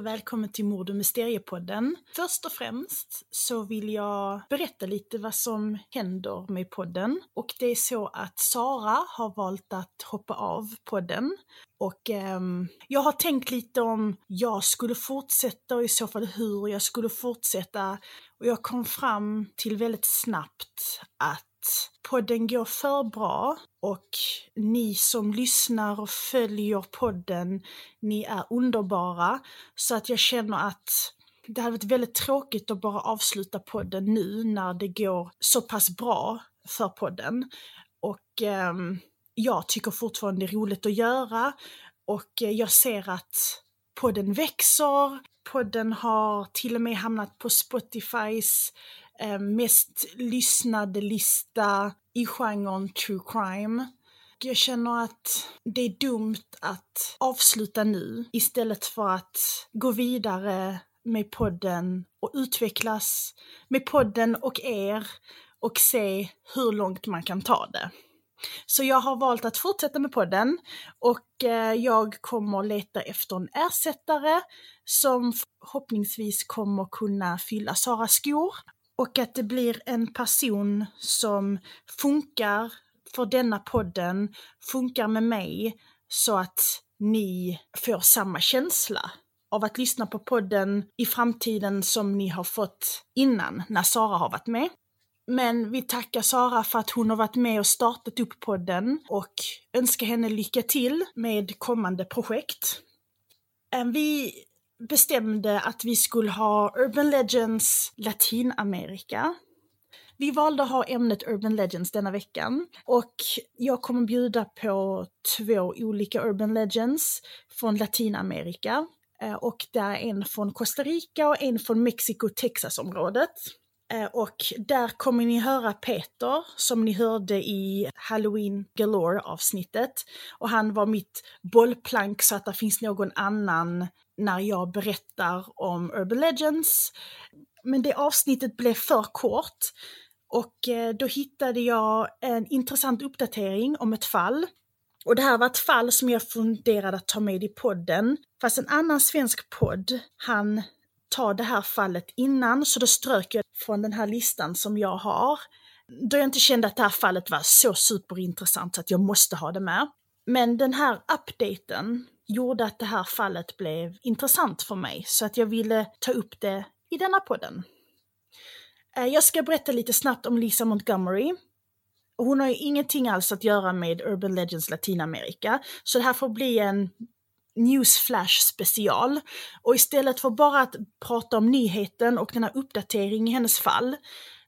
Och välkommen till Mord och Mysteriepodden. Först och främst så vill jag berätta lite vad som händer med podden. Och det är så att Sara har valt att hoppa av podden. Och eh, jag har tänkt lite om jag skulle fortsätta och i så fall hur jag skulle fortsätta. Och jag kom fram till väldigt snabbt att podden går för bra och ni som lyssnar och följer podden, ni är underbara. Så att jag känner att det hade varit väldigt tråkigt att bara avsluta podden nu när det går så pass bra för podden. Och eh, jag tycker fortfarande det är roligt att göra och eh, jag ser att podden växer. Podden har till och med hamnat på Spotifys eh, mest lyssnade lista i genren true crime. Jag känner att det är dumt att avsluta nu istället för att gå vidare med podden och utvecklas med podden och er och se hur långt man kan ta det. Så jag har valt att fortsätta med podden och eh, jag kommer leta efter en ersättare som förhoppningsvis kommer kunna fylla Saras skor och att det blir en person som funkar för denna podden, funkar med mig så att ni får samma känsla av att lyssna på podden i framtiden som ni har fått innan när Sara har varit med. Men vi tackar Sara för att hon har varit med och startat upp podden och önskar henne lycka till med kommande projekt. Ehm, vi bestämde att vi skulle ha Urban Legends Latinamerika. Vi valde att ha ämnet Urban Legends denna veckan och jag kommer bjuda på två olika Urban Legends från Latinamerika. Eh, och det är en från Costa Rica och en från Mexiko-Texas-området. Eh, och där kommer ni höra Peter, som ni hörde i Halloween Galore avsnittet. Och han var mitt bollplank så att det finns någon annan när jag berättar om Urban Legends. Men det avsnittet blev för kort och eh, då hittade jag en intressant uppdatering om ett fall. Och det här var ett fall som jag funderade att ta med i podden. Fast en annan svensk podd, han tar det här fallet innan, så då strök jag från den här listan som jag har. Då jag inte kände att det här fallet var så superintressant så att jag måste ha det med. Men den här updaten gjorde att det här fallet blev intressant för mig så att jag ville ta upp det i denna podden. Eh, jag ska berätta lite snabbt om Lisa Montgomery. Hon har ju ingenting alls att göra med Urban Legends Latinamerika, så det här får bli en Newsflash special. Och istället för bara att prata om nyheten och den här uppdateringen i hennes fall,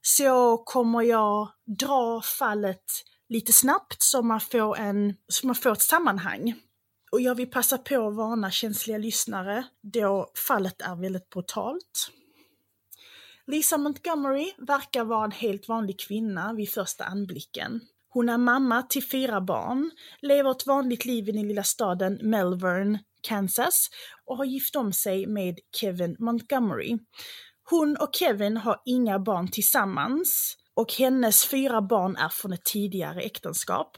så kommer jag dra fallet lite snabbt så man får, en, så man får ett sammanhang. Och jag vill passa på att varna känsliga lyssnare då fallet är väldigt brutalt. Lisa Montgomery verkar vara en helt vanlig kvinna vid första anblicken. Hon är mamma till fyra barn, lever ett vanligt liv i den lilla staden Melbourne, Kansas och har gift om sig med Kevin Montgomery. Hon och Kevin har inga barn tillsammans och hennes fyra barn är från ett tidigare äktenskap.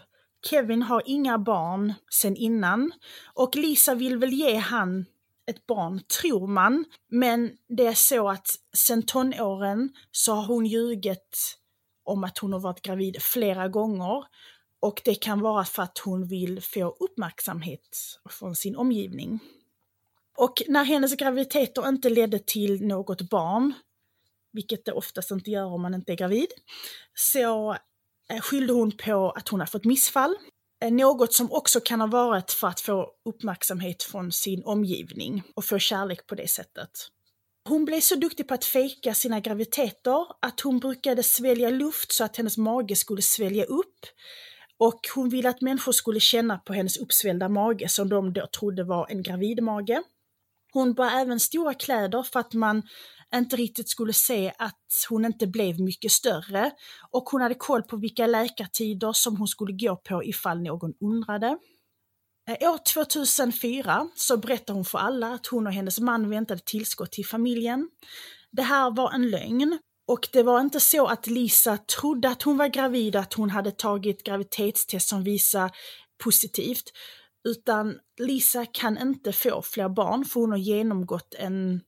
Kevin har inga barn sen innan och Lisa vill väl ge han ett barn, tror man. Men det är så att sen tonåren så har hon ljugit om att hon har varit gravid flera gånger. Och det kan vara för att hon vill få uppmärksamhet från sin omgivning. Och när hennes graviditeter inte ledde till något barn, vilket det oftast inte gör om man inte är gravid, så eh, skyllde hon på att hon har fått missfall. Eh, något som också kan ha varit för att få uppmärksamhet från sin omgivning och få kärlek på det sättet. Hon blev så duktig på att fejka sina graviditeter att hon brukade svälja luft så att hennes mage skulle svälja upp. Och hon ville att människor skulle känna på hennes uppsvällda mage som de då trodde var en gravidmage. Hon bar även stora kläder för att man inte riktigt skulle se att hon inte blev mycket större och hon hade koll på vilka läkartider som hon skulle gå på ifall någon undrade. Eh, år 2004 så berättar hon för alla att hon och hennes man väntade tillskott till familjen. Det här var en lögn och det var inte så att Lisa trodde att hon var gravid, att hon hade tagit graviditetstest som visade positivt, Utan Lisa kan inte få fler barn för hon har genomgått en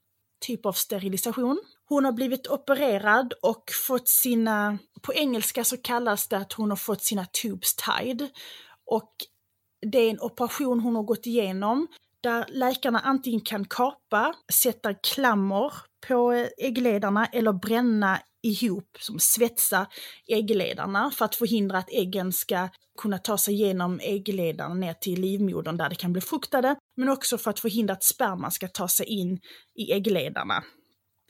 typ av sterilisation. Hon har blivit opererad och fått sina, på engelska så kallas det att hon har fått sina tubes tied. Och det är en operation hon har gått igenom där läkarna antingen kan kapa, sätta klammer på äggledarna eller bränna ihop, som svetsa äggledarna för att förhindra att äggen ska kunna ta sig igenom äggledarna ner till livmodern där det kan bli fruktade. men också för att förhindra att sperman ska ta sig in i äggledarna.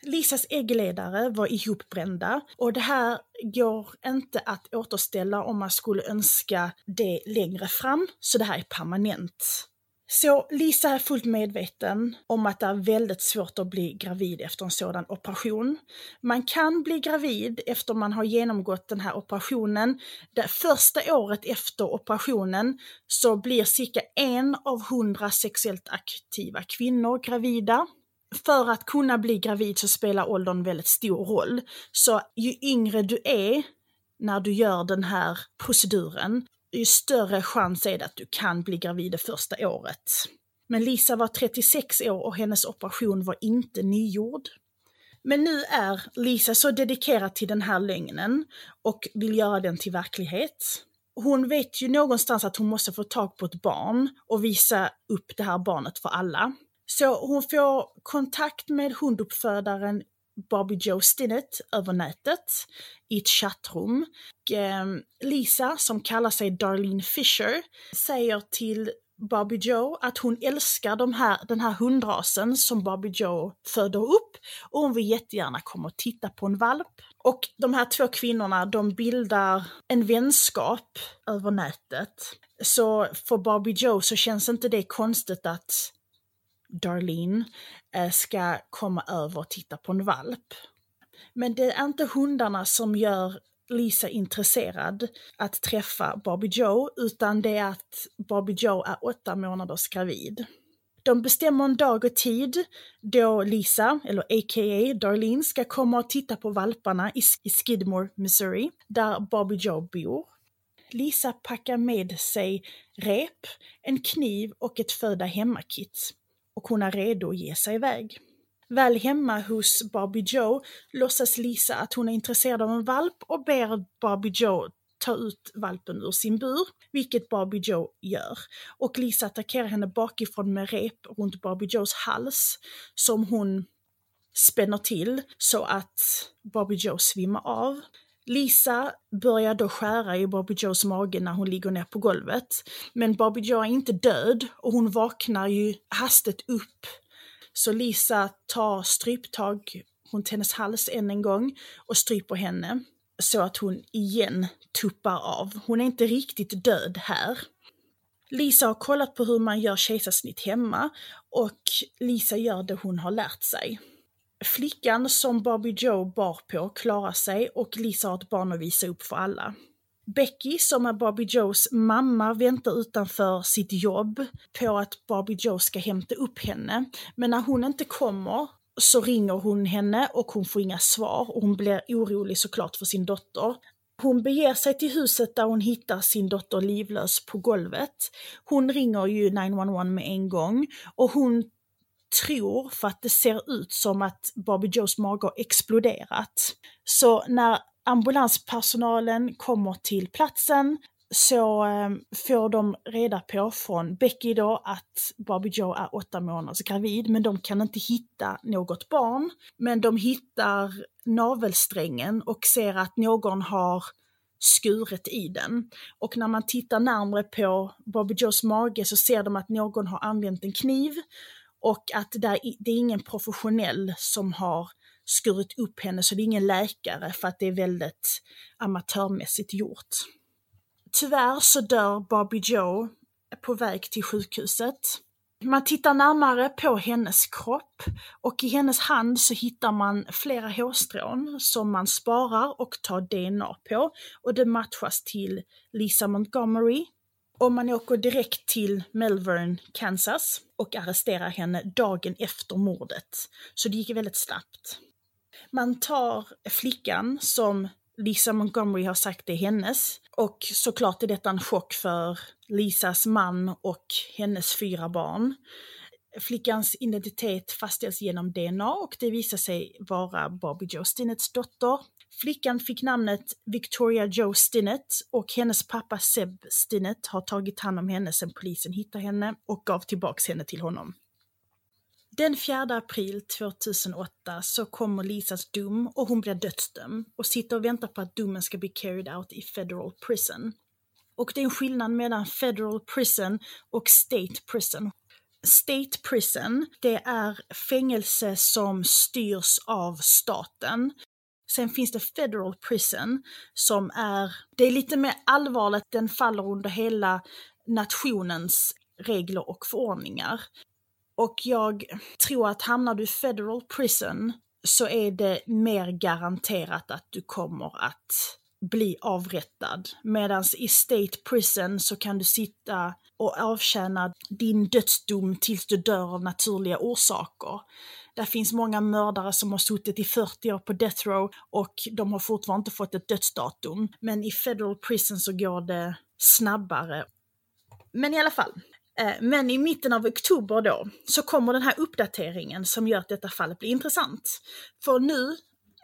Lisas äggledare var ihopbrända och det här går inte att återställa om man skulle önska det längre fram, så det här är permanent. Så Lisa är fullt medveten om att det är väldigt svårt att bli gravid efter en sådan operation. Man kan bli gravid efter man har genomgått den här operationen. Det första året efter operationen så blir cirka en av hundra sexuellt aktiva kvinnor gravida. För att kunna bli gravid så spelar åldern väldigt stor roll. Så ju yngre du är när du gör den här proceduren, ju större chans är det att du kan bli gravid det första året. Men Lisa var 36 år och hennes operation var inte nygjord. Men nu är Lisa så dedikerad till den här lögnen och vill göra den till verklighet. Hon vet ju någonstans att hon måste få tag på ett barn och visa upp det här barnet för alla. Så hon får kontakt med hunduppfödaren Barbie Joe Stinnett över nätet i ett chattrum. Ehm, Lisa, som kallar sig Darlene Fisher, säger till Barbie Joe att hon älskar de här, den här hundrasen som Barbie Joe föder upp och hon vill jättegärna komma och titta på en valp. Och de här två kvinnorna, de bildar en vänskap över nätet. Så för Barbie Joe så känns inte det konstigt att Darlene eh, ska komma över och titta på en valp. Men det är inte hundarna som gör Lisa intresserad att träffa Barbie Joe, utan det är att Barbie Joe är åtta månaders gravid. De bestämmer en dag och tid då Lisa, eller a.k.a. Darlene, ska komma och titta på valparna i Skidmore, Missouri, där Barbie Joe bor. Lisa packar med sig rep, en kniv och ett föda hemmakit och hon är redo att ge sig iväg. Väl hemma hos Barbie Joe låtsas Lisa att hon är intresserad av en valp och ber Barbie Joe ta ut valpen ur sin bur, vilket Barbie Joe gör. Och Lisa attackerar henne bakifrån med rep runt Barbie Joes hals som hon spänner till så att Barbie Joe svimmar av. Lisa börjar då skära i Barbie Joes mage när hon ligger ner på golvet. Men Barbie Joe är inte död och hon vaknar ju hastigt upp. Så Lisa tar stryptag runt hennes hals än en gång och stryper henne så att hon igen tuppar av. Hon är inte riktigt död här. Lisa har kollat på hur man gör kejsarsnitt hemma och Lisa gör det hon har lärt sig. Flickan som Barbie Joe bar på klarar sig och Lisa har ett barn att visa upp för alla. Becky, som är Barbie Joes mamma, väntar utanför sitt jobb på att Barbie Joe ska hämta upp henne. Men när hon inte kommer så ringer hon henne och hon får inga svar och hon blir orolig såklart för sin dotter. Hon beger sig till huset där hon hittar sin dotter livlös på golvet. Hon ringer ju 911 med en gång och hon tror, för att det ser ut som att Barbie Joes mage har exploderat. Så när ambulanspersonalen kommer till platsen så ehm, får de reda på från Becky då att Barbie Joe är åtta månaders gravid, men de kan inte hitta något barn. Men de hittar navelsträngen och ser att någon har skurit i den. Och när man tittar närmre på Barbie Joes mage så ser de att någon har använt en kniv och att det är, det är ingen professionell som har skurit upp henne, så det är ingen läkare för att det är väldigt amatörmässigt gjort. Tyvärr så dör Barbie Joe på väg till sjukhuset. Man tittar närmare på hennes kropp och i hennes hand så hittar man flera hårstrån som man sparar och tar DNA på och det matchas till Lisa Montgomery, och man åker direkt till Melbourne, Kansas och arresterar henne dagen efter mordet. Så det gick väldigt snabbt. Man tar flickan som Lisa Montgomery har sagt är hennes. Och såklart är detta en chock för Lisas man och hennes fyra barn. Flickans identitet fastställs genom DNA och det visar sig vara Bobby Joe Stinnets dotter. Flickan fick namnet Victoria Joe Stinnett och hennes pappa Seb Stinnett har tagit hand om henne sedan polisen hittade henne och gav tillbaks henne till honom. Den 4 april 2008 så kommer Lisas dom och hon blir dödsdömd och sitter och väntar på att domen ska bli carried out i Federal Prison. Och det är en skillnad mellan Federal Prison och State Prison. State Prison, det är fängelse som styrs av staten. Sen finns det Federal Prison som är, det är lite mer allvarligt, den faller under hela nationens regler och förordningar. Och jag tror att hamnar du i Federal Prison så är det mer garanterat att du kommer att bli avrättad. Medan i State Prison så kan du sitta och avtjäna din dödsdom tills du dör av naturliga orsaker. Det finns många mördare som har suttit i 40 år på death row och de har fortfarande inte fått ett dödsdatum. Men i Federal Prison så går det snabbare. Men i alla fall, eh, men i mitten av oktober då så kommer den här uppdateringen som gör att detta fallet blir intressant. För nu,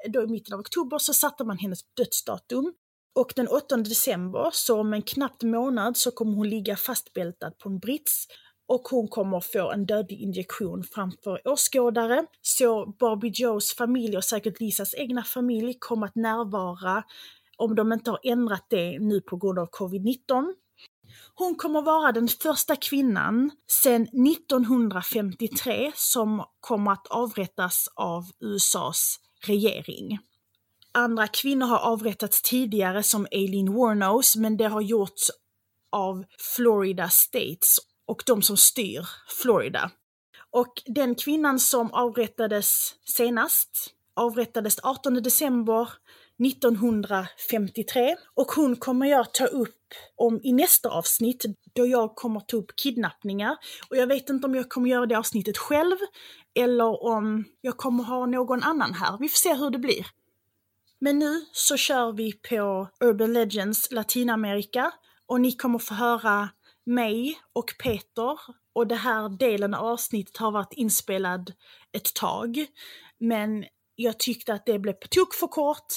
då i mitten av oktober, så satte man hennes dödsdatum. Och den 8 december, så om en knapp månad, så kommer hon ligga fastbältad på en brits och hon kommer få en dödlig injektion framför åskådare. Så Barbie Joes familj och säkert Lisas egna familj kommer att närvara om de inte har ändrat det nu på grund av covid-19. Hon kommer vara den första kvinnan sedan 1953 som kommer att avrättas av USAs regering. Andra kvinnor har avrättats tidigare som Aileen Warnows men det har gjorts av Florida States och de som styr Florida. Och den kvinnan som avrättades senast avrättades 18 december 1953 och hon kommer jag ta upp om i nästa avsnitt då jag kommer ta upp kidnappningar. Och jag vet inte om jag kommer göra det avsnittet själv eller om jag kommer ha någon annan här. Vi får se hur det blir. Men nu så kör vi på Urban Legends Latinamerika och ni kommer få höra mig och Peter och den här delen av avsnittet har varit inspelad ett tag. Men jag tyckte att det blev på tok för kort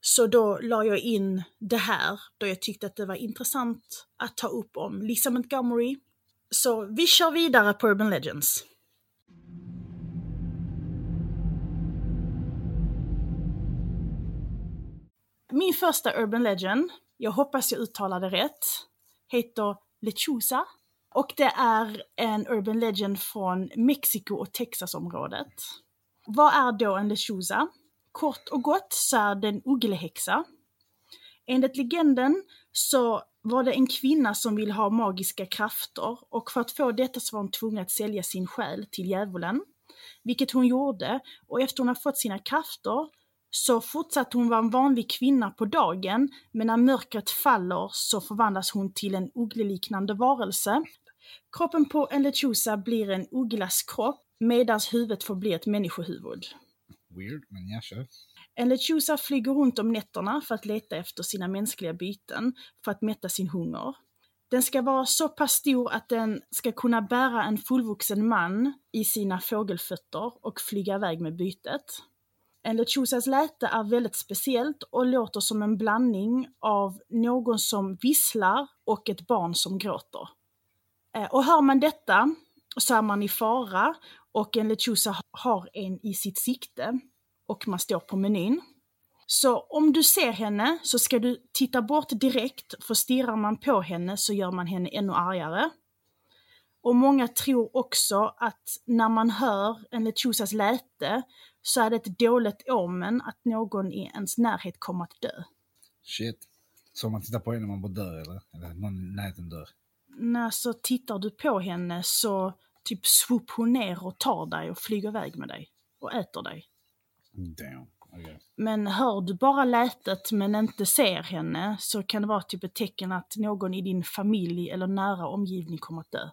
så då la jag in det här då jag tyckte att det var intressant att ta upp om Lisa Montgomery. Så vi kör vidare på Urban Legends. Min första Urban Legend, jag hoppas jag uttalade rätt, heter Lechuza. Och det är en Urban Legend från Mexiko och Texasområdet. Vad är då en Lechuza? Kort och gott så är det en ugglehäxa. Enligt legenden så var det en kvinna som ville ha magiska krafter och för att få detta så var hon tvungen att sälja sin själ till djävulen. Vilket hon gjorde och efter hon har fått sina krafter så fortsatte hon vara en vanlig kvinna på dagen men när mörkret faller så förvandlas hon till en uggleliknande varelse. Kroppen på en lechuza blir en ugglas kropp medan huvudet får bli ett människohuvud. Weird, men jag kör. En lechuza flyger runt om nätterna för att leta efter sina mänskliga byten för att mätta sin hunger. Den ska vara så pass stor att den ska kunna bära en fullvuxen man i sina fågelfötter och flyga iväg med bytet. En lechuzas läte är väldigt speciellt och låter som en blandning av någon som visslar och ett barn som gråter. Eh, och hör man detta så är man i fara och en lechuza har en i sitt sikte och man står på menyn. Så om du ser henne så ska du titta bort direkt, för stirrar man på henne så gör man henne ännu argare. Och många tror också att när man hör en lechuzas läte så är det ett dåligt omen att någon i ens närhet kommer att dö. Shit. Så man tittar på henne man bara dör eller? Eller någon i närheten dör? När så tittar du på henne så typ swoop hon ner och tar dig och flyger iväg med dig. Och äter dig. Damn. Okay. Men hör du bara lätet men inte ser henne så kan det vara typ ett tecken att någon i din familj eller nära omgivning kommer att dö.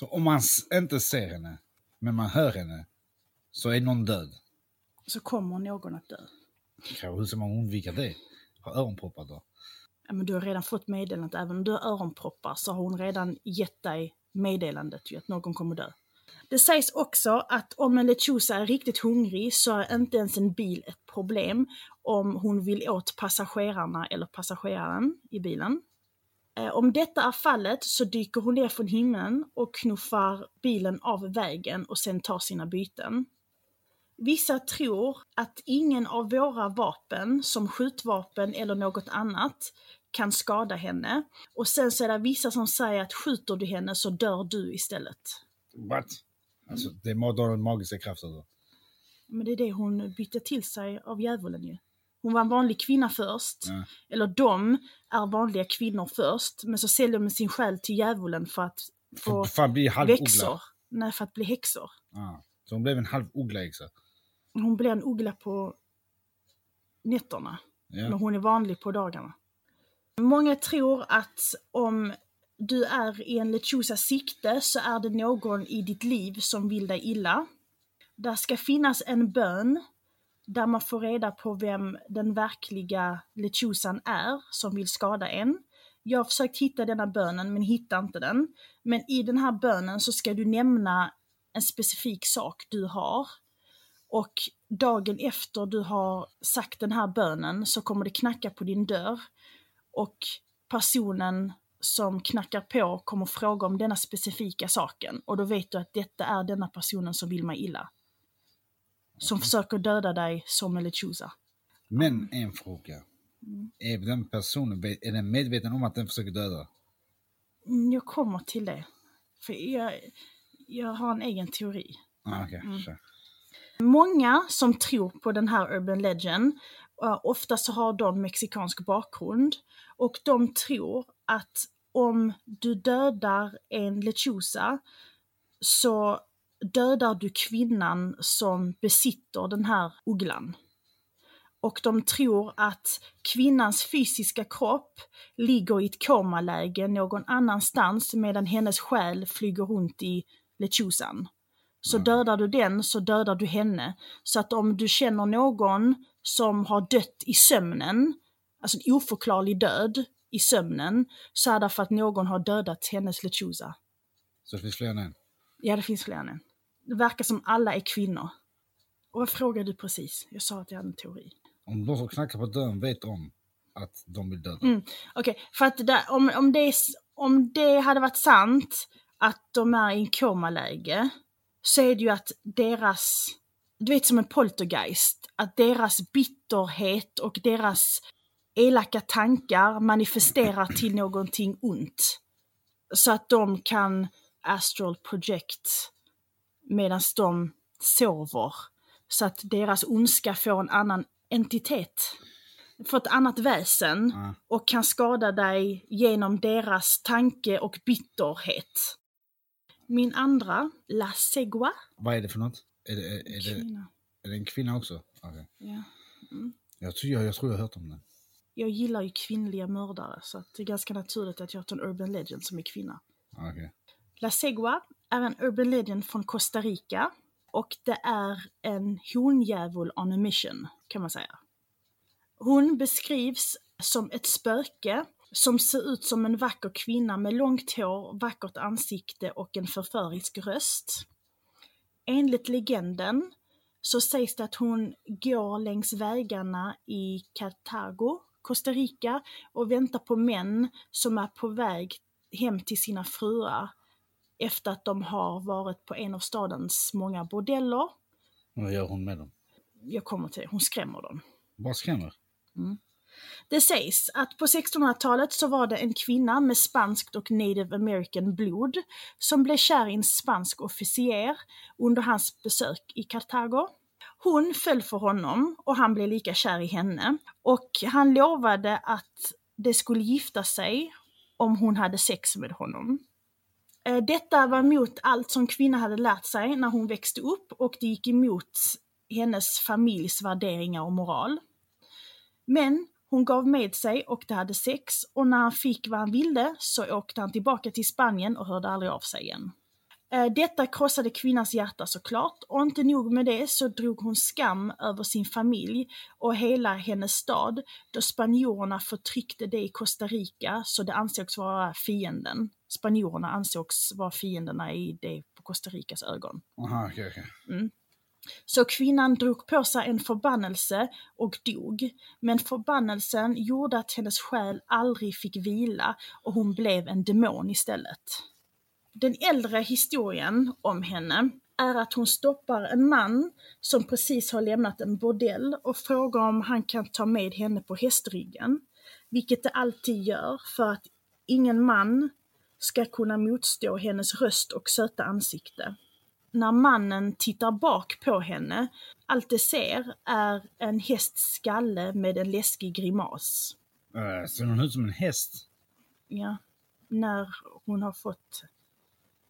Så om man inte ser henne, men man hör henne, så är någon död? Så kommer någon att dö. Kanske hur ska man undvika det? ha öronproppar då? Ja, men du har redan fått meddelandet, även om du har öronproppar så har hon redan gett dig meddelandet ju att någon kommer dö. Det sägs också att om en lechuza är riktigt hungrig så är inte ens en bil ett problem om hon vill åt passagerarna eller passageraren i bilen. Eh, Om detta är fallet så dyker hon ner från himlen och knuffar bilen av vägen och sen tar sina byten. Vissa tror att ingen av våra vapen, som skjutvapen eller något annat, kan skada henne. Och sen så är det vissa som säger att skjuter du henne så dör du istället. What? Alltså, det är då magiska kraften då? Men det är det hon bytte till sig av djävulen ju. Hon var en vanlig kvinna först. Ja. Eller de är vanliga kvinnor först. Men så säljer de sin själ till djävulen för att få För fan bli växor. Nej, för att bli häxor. Ja. Så hon blev en halv uggla-häxa. Hon blir en uggla på nätterna. Men Ja. hon är vanlig på dagarna. Många tror att om du är i en lechusas sikte så är det någon i ditt liv som vill dig illa. Där ska finnas en bön där man får reda på vem den verkliga lechusan är som vill skada en. Jag har försökt hitta denna bönen men hittar inte den. Men i den här bönen så ska du nämna en specifik sak du har. Och dagen efter du har sagt den här bönen så kommer det knacka på din dörr. Och personen som knackar på kommer fråga om denna specifika saken. Och då vet du att detta är denna personen som vill mig illa. Som försöker döda dig som en lechuza. Men en fråga. Är den personen är den medveten om att den försöker döda? Mm, Jag kommer till det. För jag, jag har en egen teori. Ah, Okej, Mm. Många som tror på den här urban legend, ofta så har de mexikansk bakgrund och de tror att om du dödar en lechuza så dödar du kvinnan som besitter den här ugglan. Och de tror att kvinnans fysiska kropp ligger i ett komaläge någon annanstans medan hennes själ flyger runt i lechuzan. Så Mm. dödar du den så dödar du henne. Så att om du känner någon som har dött i sömnen, alltså en oförklarlig död i sömnen, så är det för att någon har dödat hennes lechuza. Så det finns fler än en? Ja, det finns fler än en. Det verkar som alla är kvinnor. Och vad frågade du precis? Jag sa att jag hade en teori. Om de som knackar på dörren vet om att de blir döda. Mm. Okej, för att där, om, om, det, om det hade varit sant att de är i en komaläge så är det ju att deras, du vet som en poltergeist, att deras bitterhet och deras elaka tankar manifesterar till någonting ont. Så att de kan astral project medan de sover. Så att deras ondska får en annan entitet. Får ett annat väsen Ja. och kan skada dig genom deras tanke och bitterhet. Min andra, La Segua. Vad är det för något? Är det, är, är det, är det en kvinna också? Okej. Ja. Jag, tror, jag, jag tror jag har hört om den. Jag gillar ju kvinnliga mördare så det är ganska naturligt att jag tar en urban legend som är kvinna. Okej. La Segua är en urban legend från Costa Rica och det är en hondjävul on a mission kan man säga. Hon beskrivs som ett spöke som ser ut som en vacker kvinna med långt hår, vackert ansikte och en förförisk röst. Enligt legenden så sägs det att hon går längs vägarna i Cartago, Costa Rica och väntar på män som är på väg hem till sina fruar efter att de har varit på en av stadens många bordeller. Vad gör hon med dem? Jag kommer till det, hon skrämmer dem. Bara skrämmer? Det sägs att på 1600-talet så var det en kvinna med spanskt och native american blod som blev kär i en spansk officer under hans besök i Kartago. Hon föll för honom och han blev lika kär i henne och han lovade att det skulle gifta sig om hon hade sex med honom. Eh, detta var emot allt som kvinnan hade lärt sig när hon växte upp och det gick emot hennes familjs värderingar och moral. Men hon gav med sig och de hade sex och när han fick vad han ville så åkte han tillbaka till Spanien och hörde aldrig av sig igen. Eh, Detta krossade kvinnans hjärta såklart och inte nog med det så drog hon skam över sin familj och hela hennes stad då spanjorerna förtryckte det i Costa Rica så det ansågs vara fienden. Spanjorerna ansågs vara fienderna i det på Costa Ricas ögon. Aha, okej, okej. Så kvinnan drog på sig en förbannelse och dog. Men förbannelsen gjorde att hennes själ aldrig fick vila och hon blev en demon istället. Den äldre historien om henne är att hon stoppar en man som precis har lämnat en bordell och frågar om han kan ta med henne på hästryggen. Vilket det alltid gör för att ingen man ska kunna motstå hennes röst och söta ansikte när mannen tittar bak på henne, allt det ser är en hästs skalle med en läskig grimas. Uh, ser hon ut som en häst? Ja, när hon har fått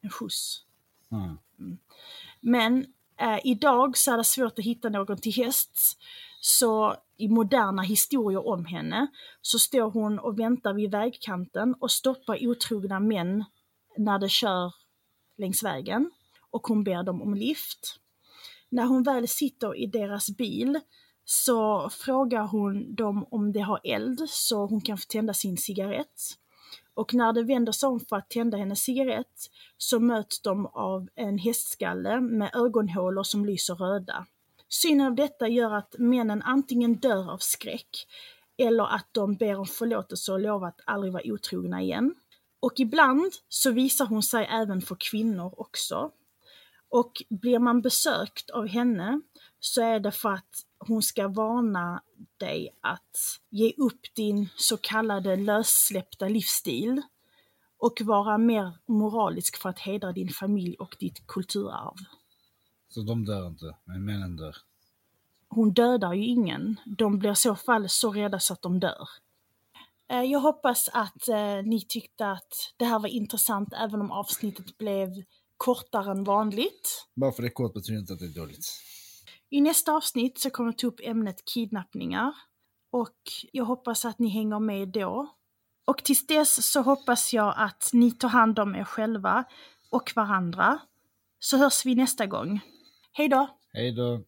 en skjuts. Ja. Men eh, idag så är det svårt att hitta någon till hästs. Så i moderna historier om henne så står hon och väntar vid vägkanten och stoppar otrogna män när de kör längs vägen och hon ber dem om lift. När hon väl sitter i deras bil så frågar hon dem om de har eld så hon kan få tända sin cigarett. Och när de vänder sig om för att tända hennes cigarett så möts de av en hästskalle med ögonhålor som lyser röda. Synen av detta gör att männen antingen dör av skräck eller att de ber om förlåtelse och lovar att aldrig vara otrogna igen. Och ibland så visar hon sig även för kvinnor också. Och blir man besökt av henne så är det för att hon ska varna dig att ge upp din så kallade lössläppta livsstil och vara mer moralisk för att hedra din familj och ditt kulturarv. Så de dör inte, men männen dör. Hon dödar ju ingen. De blir i så fall så rädda så att de dör. Eh, Jag hoppas att eh, ni tyckte att det här var intressant även om avsnittet blev kortare än vanligt. Bara för det är kort betyder inte att det är dåligt. I nästa avsnitt så kommer jag ta upp ämnet kidnappningar och jag hoppas att ni hänger med då. Och tills dess så hoppas jag att ni tar hand om er själva och varandra. Så hörs vi nästa gång. Hej då! Hej då!